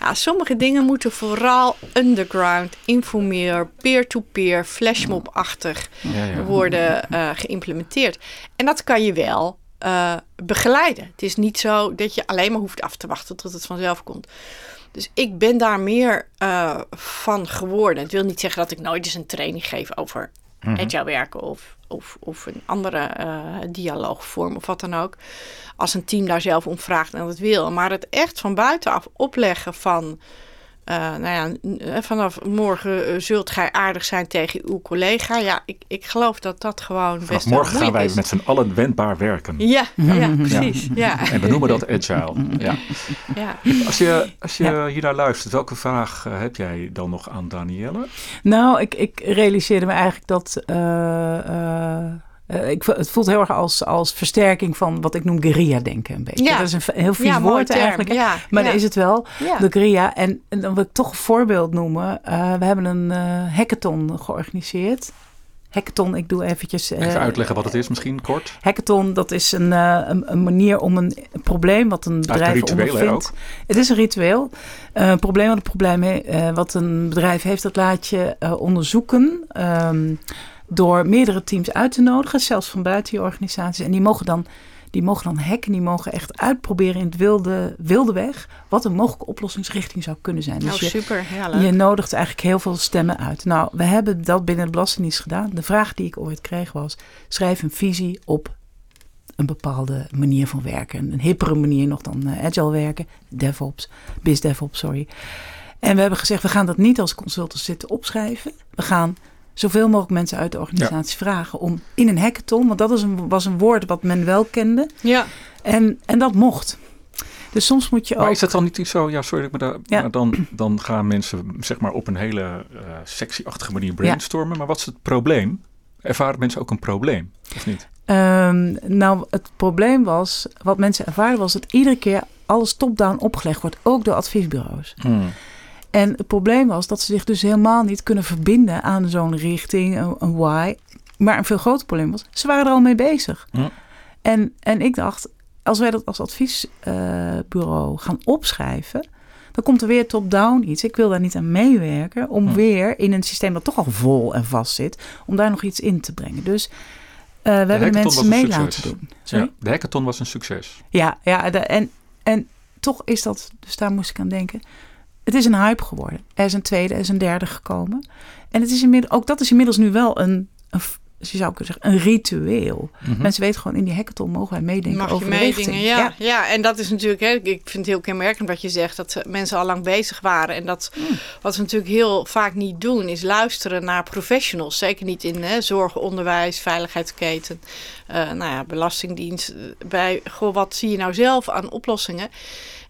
ja, sommige dingen moeten vooral underground, informeer, peer-to-peer, flashmob-achtig
Ja, ja.
worden eh, geïmplementeerd. En dat kan je wel eh, begeleiden. Het is niet zo dat je alleen maar hoeft af te wachten tot het vanzelf komt. Dus ik ben daar meer eh, van geworden. Het wil niet zeggen dat ik nooit eens een training geef over agile werken of, of, of een andere eh, dialoogvorm of wat dan ook. Als een team daar zelf om vraagt en dat wil. Maar het echt van buitenaf opleggen van... eh, nou ja, eh, vanaf morgen eh, zult gij aardig zijn tegen uw collega. Ja, ik, ik geloof dat dat gewoon
Vanaf
best wel
morgen gaan wij
is.
met z'n allen wendbaar werken.
Ja, ja, precies. Ja.
En we noemen dat agile. Ja.
Ja.
Als je, als je
Ja.
hier naar luistert, welke vraag heb jij dan nog aan Danielle?
Nou, ik, ik realiseerde me eigenlijk dat. eh, eh, eh, ik, het voelt heel erg als, als versterking van wat ik noem guerrilla-denken. Een beetje.
Ja.
Dat is een heel vies
Ja,
woord
term.
eigenlijk.
Ja,
Maar
ja.
dat is het wel.
Ja.
De guerrilla. En, en dan wil ik toch een voorbeeld noemen. Eh, we hebben een eh, hackathon georganiseerd. Hackathon, ik doe eventjes... eh,
Even uitleggen wat het is, misschien kort.
Hackathon, dat is een, eh, een, een manier om een probleem wat een bedrijf
hè,
ondervindt.
ook?
Het is een ritueel. Eh, een probleem wat een probleem he- eh, wat een bedrijf heeft, dat laat je eh, onderzoeken ehm, door meerdere teams uit te nodigen, zelfs van buiten je organisaties. En die mogen dan, die mogen dan hacken, die mogen echt uitproberen in het wilde, wilde weg wat een mogelijke oplossingsrichting zou kunnen zijn. Dus je,
super. Leuk.
je nodigt eigenlijk heel veel stemmen uit. Nou, we hebben dat binnen de Belastingdienst gedaan. De vraag die ik ooit kreeg was: schrijf een visie op een bepaalde manier van werken. Een hippere manier nog dan eh, agile werken, DevOps, BizDevOps, sorry. En we hebben gezegd: we gaan dat niet als consultants zitten opschrijven. We gaan zoveel mogelijk mensen uit de organisatie vragen om in een hackathon, want dat is een, was een woord wat men wel kende.
Ja.
En, en dat mocht. Dus soms moet je
Maar
ook.
is dat dan niet iets zo, ja sorry, maar, daar,
Ja.
maar dan, dan gaan mensen zeg maar op een hele eh sexy-achtige manier brainstormen. Maar wat is het probleem? Ervaren mensen ook een probleem, of niet?
Ehm, nou, het probleem was, wat mensen ervaren was dat iedere keer alles top-down opgelegd wordt, ook door adviesbureaus. En het probleem was dat ze zich dus helemaal niet kunnen verbinden aan zo'n richting, een, een why. Maar een veel groter probleem was, ze waren er al mee bezig.
Ja.
En, en ik dacht, als wij dat als adviesbureau gaan opschrijven, dan komt er weer top-down iets. Ik wil daar niet aan meewerken om weer in een systeem dat toch al vol en vast zit, om daar nog iets in te brengen. Dus eh, we hebben de mensen mee
succes.
laten doen. Sorry?
Ja, de hackathon was een succes.
Ja, ja de- en, en toch is dat, dus daar moest ik aan denken. Het is een hype geworden. Er is een tweede, er is een derde gekomen. En het is inmiddels, ook dat is inmiddels nu wel een, een je zou kunnen zeggen, een ritueel. Mensen weten gewoon, in die hackathon mogen wij meedenken
Mag
over
je
de
meedingen,
richting.
ja. ja. en dat is natuurlijk, hè, ik vind het heel kenmerkend wat je zegt, dat mensen al lang bezig waren. En dat,
Hmm.
wat ze natuurlijk heel vaak niet doen, is luisteren naar professionals. Zeker niet in hè, zorg, onderwijs, veiligheidsketen, eh, nou ja, belastingdienst. Bij, goh, wat zie je nou zelf aan oplossingen?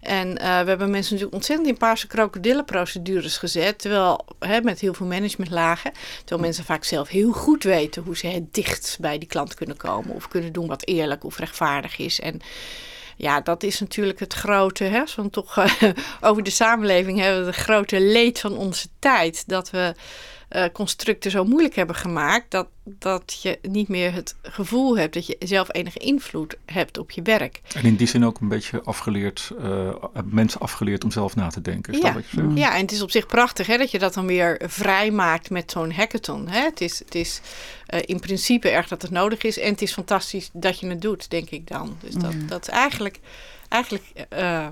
En eh, we hebben mensen natuurlijk ontzettend in paarse krokodillenprocedures gezet. Terwijl, hè, met heel veel managementlagen. Terwijl mensen vaak zelf heel goed weten hoe ze het dichtst bij die klant kunnen komen. Of kunnen doen wat eerlijk of rechtvaardig is. En ja, dat is natuurlijk het grote, hè, we toch over de samenleving hebben, het grote leed van onze tijd. Dat we eh, constructen zo moeilijk hebben gemaakt dat, dat je niet meer het gevoel hebt dat je zelf enige invloed hebt op je werk.
En in die zin ook een beetje afgeleerd, eh, mensen afgeleerd om zelf na te denken. Is dat
Ja.
wat je zegt?
Ja, en het is op zich prachtig hè, dat je dat dan weer vrij maakt met zo'n hackathon. Hè. Het is, het is eh, in principe erg dat het nodig is. En het is fantastisch dat je het doet, denk ik dan. Dus dat, dat is eigenlijk, eigenlijk eh,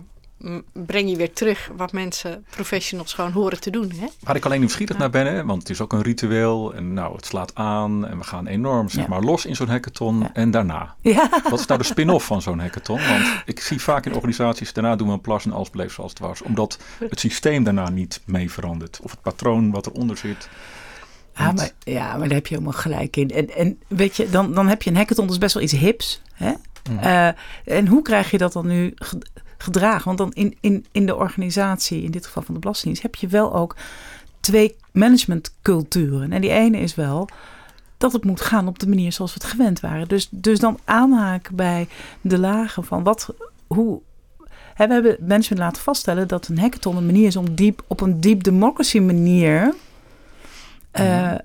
breng je weer terug wat mensen, professionals, gewoon horen te doen. Hè?
Waar ik alleen nieuwsgierig naar ben, hè, want het is ook een ritueel en nou, het slaat aan en we gaan enorm zeg
Ja.
maar, los in zo'n hackathon
Ja.
en daarna.
Ja.
Wat is nou de spin-off van zo'n hackathon? Want ik zie vaak in organisaties, daarna doen we een plas en alles bleef zoals het was. Omdat het systeem daarna niet mee verandert. Of het patroon wat eronder zit.
Ja, maar, ja, maar daar heb je helemaal gelijk in. En, en weet je, dan, dan heb je een hackathon, dat is best wel iets hips. Hè? Eh, en hoe krijg je dat dan nu gedragen? Want dan in, in, in de organisatie, in dit geval van de Belastingdienst, heb je wel ook twee managementculturen. En die ene is wel dat het moet gaan op de manier zoals we het gewend waren. Dus, dus dan aanhaken bij de lagen van wat, hoe. Hè, we hebben management laten vaststellen dat een hackathon een manier is om diep, op een deep democracy manier eh, eh,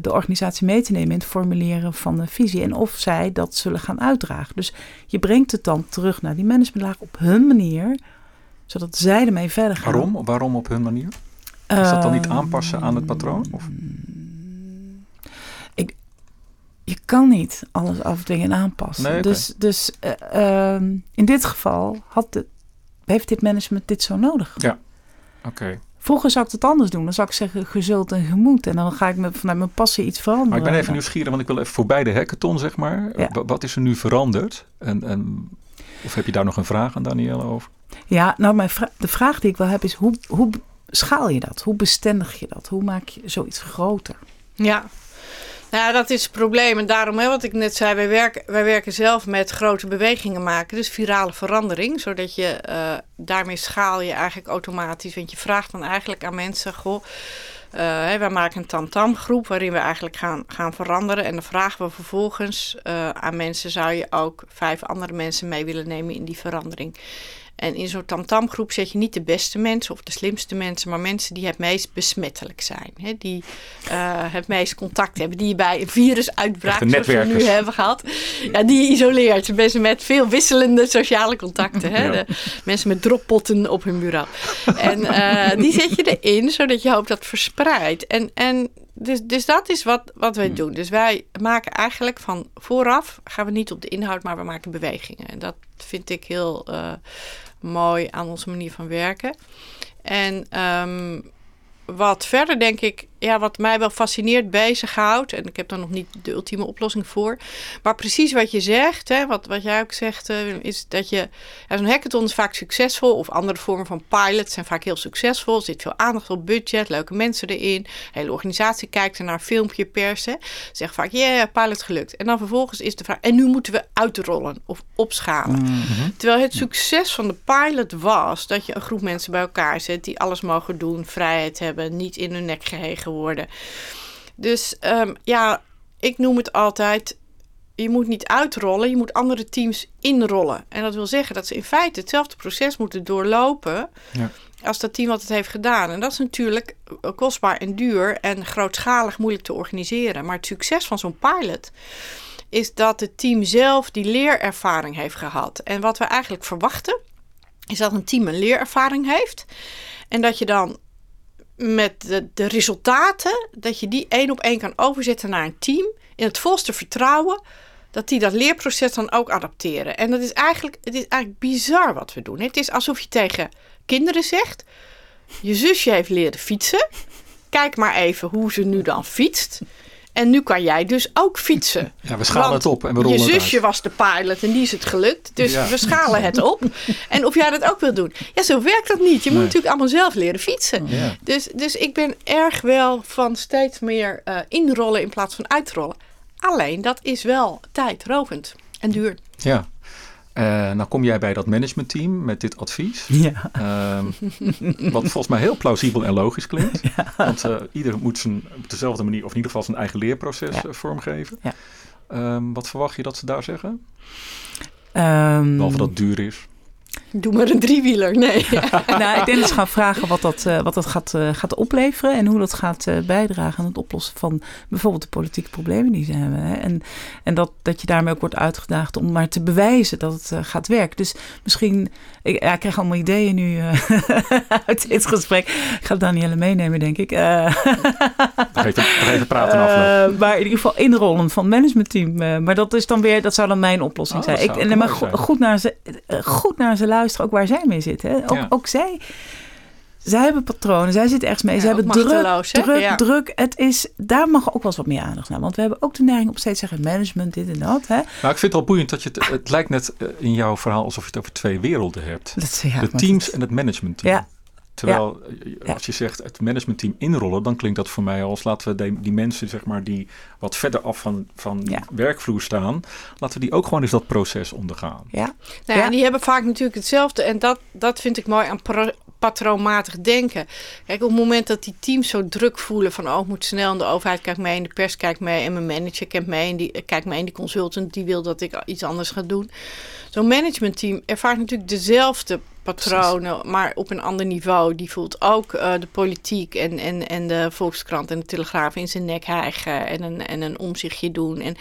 de organisatie mee te nemen in het formuleren van de visie. En of zij dat zullen gaan uitdragen. Dus je brengt het dan terug naar die managementlaag op hun manier, zodat zij ermee verder gaan.
Waarom? Waarom op hun manier? Is dat dan niet
Ehm,
aanpassen aan het patroon? Of?
Je kan niet alles afdwingen en aanpassen.
Nee.
Dus, dus eh, ehm, in dit geval had de, heeft dit management dit zo nodig.
Oké.
Vroeger zou ik het anders doen. Dan zou ik zeggen gezult en gemoed. En dan ga ik met, vanuit mijn passie iets veranderen.
Maar ik ben even nieuwsgierig, want ik wil even voorbij de hackathon, zeg maar.
Ja.
Wat is er nu veranderd? En, en, of heb je daar nog een vraag aan Danielle over?
Ja, nou, mijn vra- de vraag die ik wel heb is: hoe, hoe schaal je dat? Hoe bestendig je dat? Hoe maak je zoiets groter?
Ja. Nou, dat is het probleem. En daarom, hè, wat ik net zei, wij werken, wij werken zelf met grote bewegingen maken. Dus virale verandering. Zodat je eh, daarmee schaal je eigenlijk automatisch. Want je vraagt dan eigenlijk aan mensen: Goh, hè, wij maken een tam-tam groep waarin we eigenlijk gaan, gaan veranderen. En dan vragen we vervolgens eh, aan mensen: zou je ook vijf andere mensen mee willen nemen in die verandering? En in zo'n tam-tam groep zet je niet de beste mensen of de slimste mensen, maar mensen die het meest besmettelijk zijn. Hè? Die eh, het meest contact hebben, die je bij een virusuitbraak, zoals we nu hebben gehad, ja, die je isoleert. Mensen met veel wisselende sociale contacten. Hè?
Ja.
De mensen met droppotten op hun bureau. En eh, die zet je erin, zodat je hoopt dat verspreidt. En, en dus, dus dat is wat, wat wij doen. Dus wij maken eigenlijk van vooraf, gaan we niet op de inhoud, maar we maken bewegingen. En dat vind ik heel eh, mooi aan onze manier van werken. En ehm, wat verder denk ik, ja, wat mij wel fascineert, bezighoudt. En ik heb daar nog niet de ultieme oplossing voor. Maar precies wat je zegt, hè, wat, wat jij ook zegt, eh, is dat je. Ja, Zo'n hackathon is vaak succesvol. Of andere vormen van pilots zijn vaak heel succesvol. Er zit veel aandacht op budget, leuke mensen erin. De hele organisatie kijkt er naar, filmpje persen. Zeggen vaak, ja, yeah, pilot gelukt. En dan vervolgens is de vraag, en nu moeten we uitrollen of opschalen. Terwijl het succes van de pilot was dat je een groep mensen bij elkaar zet die alles mogen doen, vrijheid hebben, niet in hun nek gehegen worden. Dus ehm, ja, ik noem het altijd. Je moet niet uitrollen, je moet andere teams inrollen. En dat wil zeggen dat ze in feite hetzelfde proces moeten doorlopen
Ja.
als dat team wat het heeft gedaan. En dat is natuurlijk kostbaar en duur en grootschalig moeilijk te organiseren. Maar het succes van zo'n pilot is dat het team zelf die leerervaring heeft gehad. En wat we eigenlijk verwachten, is dat een team een leerervaring heeft. En dat je dan met de, de resultaten, dat je die één op één kan overzetten naar een team. In het volste vertrouwen dat die dat leerproces dan ook adapteren. En dat is eigenlijk, het is eigenlijk bizar wat we doen. Het is alsof je tegen kinderen zegt: Je zusje heeft leren fietsen. Kijk maar even hoe ze nu dan fietst. En nu kan jij dus ook fietsen.
Ja, we schalen
Want
het op en we rollen
Je zusje
uit.
was de pilot en die is het gelukt. Dus
Ja.
we schalen het op. En of jij dat ook wil doen. Ja, zo werkt dat niet. Je moet natuurlijk allemaal zelf leren fietsen.
Ja.
Dus, dus ik ben erg wel van steeds meer eh, inrollen in plaats van uitrollen. Alleen dat is wel tijdrovend en duur.
Ja. Eh, nou kom jij bij dat managementteam met dit advies.
Ja.
Ehm, wat volgens mij heel plausibel en logisch klinkt. Want eh, ieder moet zijn, op dezelfde manier, of in ieder geval zijn eigen leerproces
Ja.
eh, vormgeven.
Ja.
Ehm, wat verwacht je dat ze daar zeggen?
Ehm,
Behalve dat het duur is.
Doe maar een driewieler. Nee.
nou, ik denk dat ze gaan vragen wat dat, eh, wat dat gaat, eh, gaat opleveren en hoe dat gaat eh, bijdragen aan het oplossen van bijvoorbeeld de politieke problemen die ze hebben. Hè. En, en dat, dat je daarmee ook wordt uitgedaagd om maar te bewijzen dat het gaat werken. Dus misschien, ik, ja, ik krijg allemaal ideeën nu eh, uit dit gesprek. Ik ga Danielle meenemen, denk ik. Eh,
Nog even, praten afloop.
eh, maar in ieder geval inrollen van het managementteam. eh, maar dat is dan weer, dat zou dan mijn oplossing
Oh,
zijn. Ik, maar goed, naar ze, goed naar ze luisteren, ook waar zij mee zitten. Hè. Ook,
Ja.
ook zij. Zij hebben patronen, zij zitten ergens mee.
Ja,
ze hebben druk, druk,
Ja.
druk. Het is, daar mag ook wel eens wat meer aandacht naar. Want we hebben ook de neiging op steeds zeggen management, dit en dat. Hè.
Nou, ik vind het wel boeiend dat je het, het lijkt net eh, in jouw verhaal alsof je het over twee werelden hebt.
Dat, is- ja,
de teams
dat-
en het managementteam.
Ja.
Terwijl eh,
Ja.
als je zegt het managementteam inrollen, dan klinkt dat voor mij als laten we die, die mensen zeg maar die wat verder af van, van
Ja.
werkvloer staan, laten we die ook gewoon eens dat proces ondergaan.
Ja,
Nou ja,
Ja.
die hebben vaak natuurlijk hetzelfde. En dat, dat vind ik mooi aan pro- patroonmatig denken. Kijk, op het moment dat die teams zo druk voelen van... oh, ik moet snel en de overheid kijkt mee en de pers kijkt mee... en mijn manager kijkt mee en die, eh, kijkt mee en die consultant... die wil dat ik iets anders ga doen. Zo'n managementteam ervaart natuurlijk dezelfde patronen... maar op een ander niveau. Die voelt ook eh, de politiek en, en, en de Volkskrant en de Telegraaf... in zijn nek hijgen en een, en een omzichtje doen. En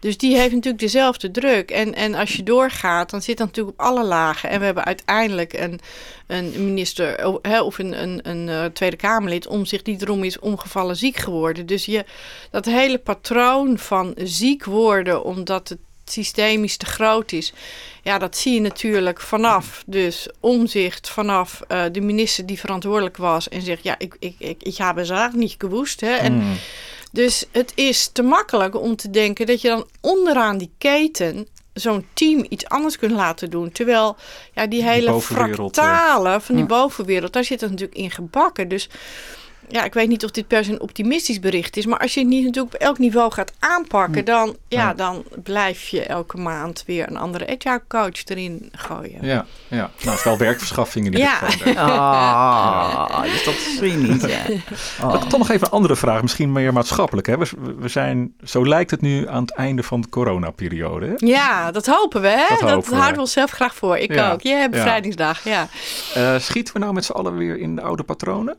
dus die heeft natuurlijk dezelfde druk. En, en als je doorgaat, dan zit dat natuurlijk op alle lagen. En we hebben uiteindelijk een, een minister of een, een, een eh, Tweede Kamerlid om zich die erom is omgevallen ziek geworden. Dus je, dat hele patroon van ziek worden omdat het systemisch te groot is. Ja, dat zie je natuurlijk vanaf. Dus omzicht vanaf eh, de minister die verantwoordelijk was en zegt: Ja, ik, ik, ik, ik heb eigenlijk niet gewoest. Hè? En
Mm.
dus het is te makkelijk om te denken dat je dan onderaan die keten zo'n team iets anders kunt laten doen. Terwijl ja, die hele
bovenwereld, eh,
fractalen van die bovenwereld, daar zit het natuurlijk in gebakken. Dus ja, ik weet niet of dit per se een optimistisch bericht is. Maar als je het niet natuurlijk op elk niveau gaat aanpakken, dan, ja,
Ja.
dan blijf je elke maand weer een andere agile coach erin gooien.
Ja, ja. Nou, het is wel werkverschaffing in ieder
Ja.
geval.
Ah, dus dat is weer niet. Oh.
Toch nog even een andere vraag, misschien meer maatschappelijk. Hè? We, we zijn, zo lijkt het nu aan het einde van de coronaperiode. Hè?
Ja, dat hopen we. Hè?
Dat
Dat,
hopen we.
houden we onszelf graag voor. Ik
Ja.
ook. Jij hebt bevrijdingsdag, ja.
Eh, schieten we nou met z'n allen weer in de oude patronen?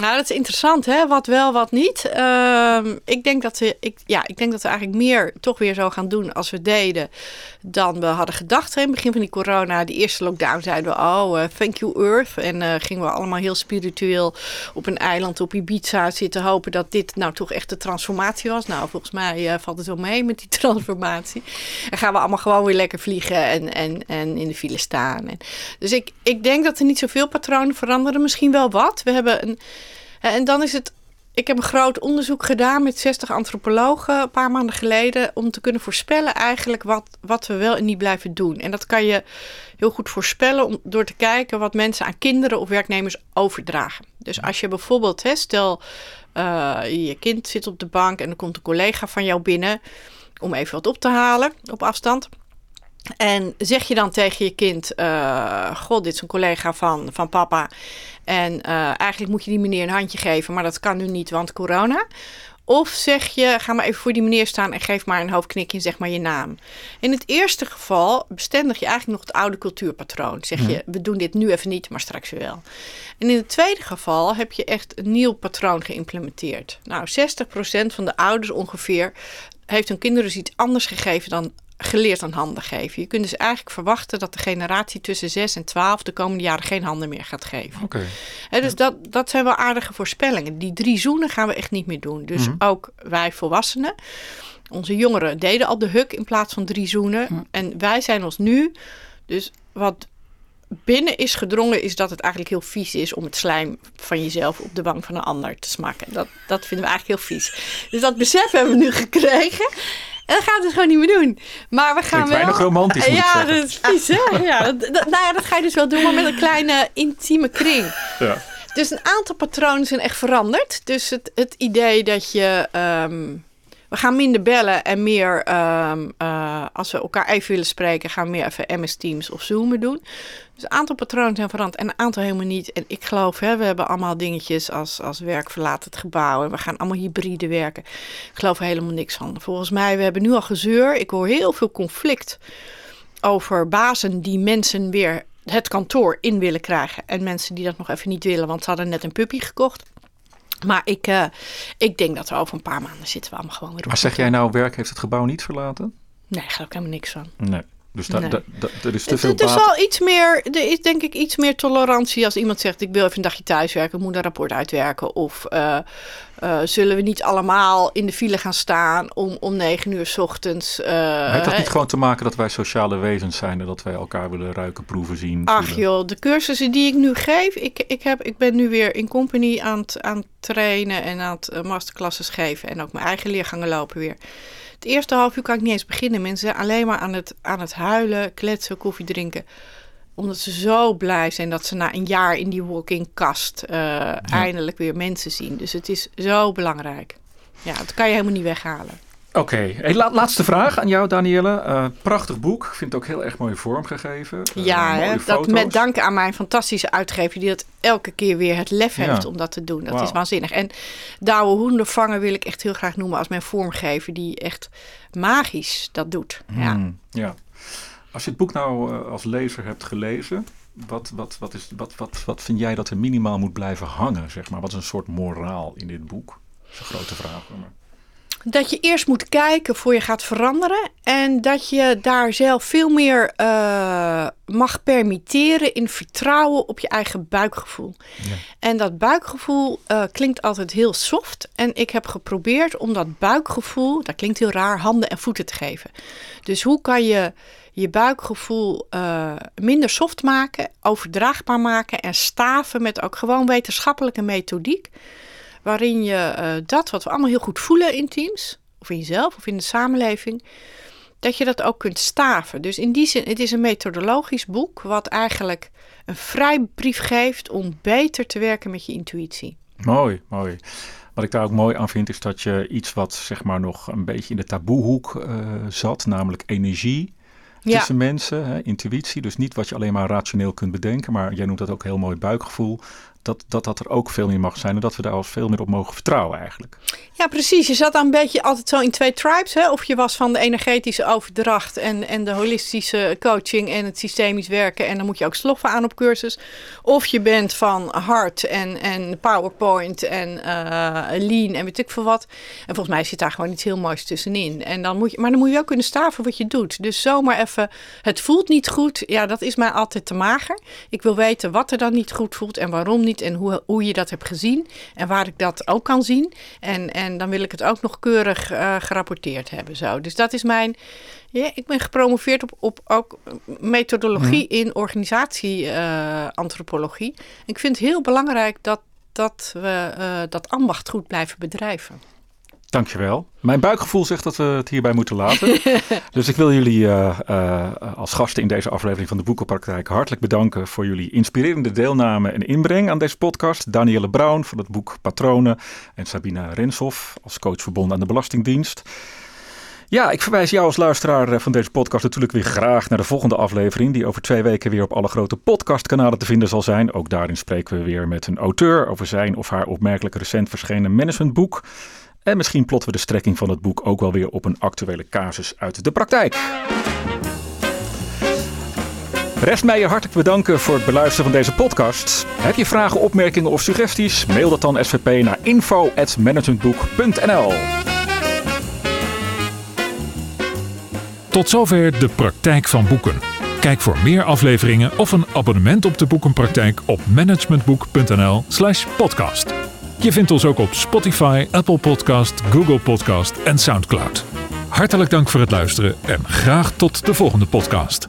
Nou, dat is interessant, hè? Wat wel, wat niet. Ehm, ik, denk dat we, ik, ja, ik denk dat we eigenlijk meer toch weer zo gaan doen als we deden dan we hadden gedacht. In het begin van die corona, die eerste lockdown, zeiden we, oh, eh, thank you Earth. En eh, gingen we allemaal heel spiritueel op een eiland op Ibiza zitten hopen dat dit nou toch echt de transformatie was. Nou, volgens mij eh, valt het wel mee met die transformatie. En gaan we allemaal gewoon weer lekker vliegen en, en, en in de file staan. En, dus ik, ik denk dat er niet zoveel patronen veranderen. Misschien wel wat. We hebben een... En dan is het. Ik heb een groot onderzoek gedaan met 60 antropologen een paar maanden geleden. om te kunnen voorspellen eigenlijk wat, wat we wel en niet blijven doen. En dat kan je heel goed voorspellen om, door te kijken wat mensen aan kinderen of werknemers overdragen. Dus als je bijvoorbeeld, stel eh, je kind zit op de bank en er komt een collega van jou binnen. om even wat op te halen op afstand. En zeg je dan tegen je kind: eh, God, dit is een collega van, van papa. En eh, eigenlijk moet je die meneer een handje geven, maar dat kan nu niet, want corona. Of zeg je, ga maar even voor die meneer staan en geef maar een hoofdknikje en zeg maar je naam. In het eerste geval bestendig je eigenlijk nog het oude cultuurpatroon. Zeg je, we doen dit nu even niet, maar straks wel. En in het tweede geval heb je echt een nieuw patroon geïmplementeerd. Nou, 60% van de ouders ongeveer heeft hun kinderen dus iets anders gegeven dan geleerd aan handen geven. Je kunt dus eigenlijk verwachten dat de generatie tussen 6 en 12 de komende jaren geen handen meer gaat geven.
Oké.
Dus dat, dat zijn wel aardige voorspellingen. Die drie zoenen gaan we echt niet meer doen. Dus
Mhm.
ook wij volwassenen. Onze jongeren deden al de huk in plaats van drie zoenen. En wij zijn ons nu dus wat binnen is gedrongen, is dat het eigenlijk heel vies is om het slijm van jezelf op de wang van een ander te smaken. Dat, dat vinden we eigenlijk heel vies. Dus dat besef hebben we nu gekregen. En dat gaan we dus gewoon niet meer doen. Maar we gaan wel...
weinig romantisch,
Ja, dat is vies, hè? Ja, dat, dat- nou ja, dat ga je dus wel doen, maar met een kleine intieme kring.
Ja.
Dus een aantal patronen zijn echt veranderd. Dus het, het idee dat je. ehm, we gaan minder bellen en meer. ehm, eh, als we elkaar even willen spreken, gaan we meer even MS Teams of Zoomen doen. Dus een aantal patronen zijn veranderd en een aantal helemaal niet. En ik geloof, hè, we hebben allemaal dingetjes als, als werk verlaat het gebouw. En we gaan allemaal hybride werken. Ik geloof er helemaal niks van. Volgens mij, we hebben nu al gezeur. Ik hoor heel veel conflict over bazen die mensen weer het kantoor in willen krijgen. En mensen die dat nog even niet willen, want ze hadden net een puppy gekocht. Maar ik, eh, ik denk dat we over een paar maanden zitten we allemaal gewoon weer op.
Maar zeg jij nou, werk heeft het gebouw niet verlaten?
Nee, daar geloof ik helemaal niks van.
Nee. Dus da,
Nee.
da- da- er is te
Het,
veel
het is
baat.
wel iets meer, er is denk ik iets meer tolerantie als iemand zegt: Ik wil even een dagje thuiswerken, ik moet een rapport uitwerken. Of eh, eh, zullen we niet allemaal in de file gaan staan om, om negen uur 's ochtends. eh,
Heeft dat niet gewoon te maken dat wij sociale wezens zijn en dat wij elkaar willen ruiken, proeven, zien?
Ach
voelen?
joh, de cursussen die ik nu geef, ik, ik, heb, ik ben nu weer in company aan het, aan trainen en aan het masterclasses geven en ook mijn eigen leergangen lopen weer. Het eerste half uur kan ik niet eens beginnen. Mensen zijn alleen maar aan het, aan het huilen, kletsen, koffie drinken. Omdat ze zo blij zijn dat ze na een jaar in die walking kast eh, eindelijk weer mensen zien. Dus het is zo belangrijk. Ja, dat kan je helemaal niet weghalen.
Oké, hey, la- laatste vraag aan jou, Danielle. Eh, prachtig boek. Ik vind het ook heel erg mooi vormgegeven. Eh,
Ja, hè, dat
foto's.
met dank aan mijn fantastische uitgever die dat elke keer weer het lef
Ja.
heeft om dat te doen. Dat is waanzinnig. En Douwe Hoendervanger wil ik echt heel graag noemen als mijn vormgever die echt magisch dat doet. Ja.
Hmm, ja. Als je het boek nou eh, als lezer hebt gelezen, wat, wat, wat, is, wat, wat, wat vind jij dat er minimaal moet blijven hangen? Zeg maar? Wat is een soort moraal in dit boek? Dat is een grote vraag. Maar...
Dat je eerst moet kijken voor je gaat veranderen. En dat je daar zelf veel meer eh, mag permitteren in vertrouwen op je eigen buikgevoel. En dat buikgevoel eh, klinkt altijd heel soft. En ik heb geprobeerd om dat buikgevoel, dat klinkt heel raar, handen en voeten te geven. Dus hoe kan je je buikgevoel eh, minder soft maken, overdraagbaar maken en staven met ook gewoon wetenschappelijke methodiek. Waarin je eh, dat wat we allemaal heel goed voelen in teams, of in jezelf of in de samenleving, dat je dat ook kunt staven. Dus in die zin, het is een methodologisch boek wat eigenlijk een vrijbrief geeft om beter te werken met je intuïtie.
Mooi, mooi. Wat ik daar ook mooi aan vind, is dat je iets wat zeg maar nog een beetje in de taboehoek eh, zat, namelijk energie
Ja,
tussen mensen, hè, intuïtie. Dus niet wat je alleen maar rationeel kunt bedenken, maar jij noemt dat ook heel mooi buikgevoel. Dat, dat dat er ook veel meer mag zijn en dat we daar al veel meer op mogen vertrouwen eigenlijk.
ja, precies. Je zat dan een beetje altijd zo in twee tribes. Hè? Of je was van de energetische overdracht en, en de holistische coaching en het systemisch werken. En dan moet je ook sloffen aan op cursus. Of je bent van hart en, en PowerPoint en eh, lean en weet ik veel wat. En volgens mij zit daar gewoon iets heel moois tussenin. En dan moet je, maar dan moet je ook kunnen staven wat je doet. Dus zomaar even, het voelt niet goed. Ja, dat is mij altijd te mager. Ik wil weten wat er dan niet goed voelt en waarom niet. En hoe, hoe je dat hebt gezien. En waar ik dat ook kan zien. En, en dan wil ik het ook nog keurig eh, gerapporteerd hebben. Zo. Dus dat is mijn... Ja, ik ben gepromoveerd op, op ook methodologie in organisatieantropologie. ik vind het heel belangrijk dat, dat we eh, dat ambacht goed blijven bedrijven.
Dankjewel. Mijn buikgevoel zegt dat we het hierbij moeten laten. dus ik wil jullie eh, eh, als gasten in deze aflevering van de Boekenpraktijk hartelijk bedanken voor jullie inspirerende deelname en inbreng aan deze podcast. Danielle Brown van het boek Patronen en Sabina Renshoff als coach verbonden aan de Belastingdienst. Ja, ik verwijs jou als luisteraar eh, van deze podcast natuurlijk weer graag naar de volgende aflevering, die over twee weken weer op alle grote podcastkanalen te vinden zal zijn. Ook daarin spreken we weer met een auteur over zijn of haar opmerkelijk recent verschenen managementboek. En misschien plotten we de strekking van het boek ook wel weer op een actuele casus uit de praktijk. Rest mij je hartelijk bedanken voor het beluisteren van deze podcast. Heb je vragen, opmerkingen of suggesties? Mail dat dan SVP naar info.managementboek.nl
Tot zover de praktijk van boeken. Kijk voor meer afleveringen of een abonnement op de boekenpraktijk op managementboek.nl/slash podcast. Je vindt ons ook op Spotify, Apple Podcast, Google Podcast en Soundcloud. Hartelijk dank voor het luisteren en graag tot de volgende podcast.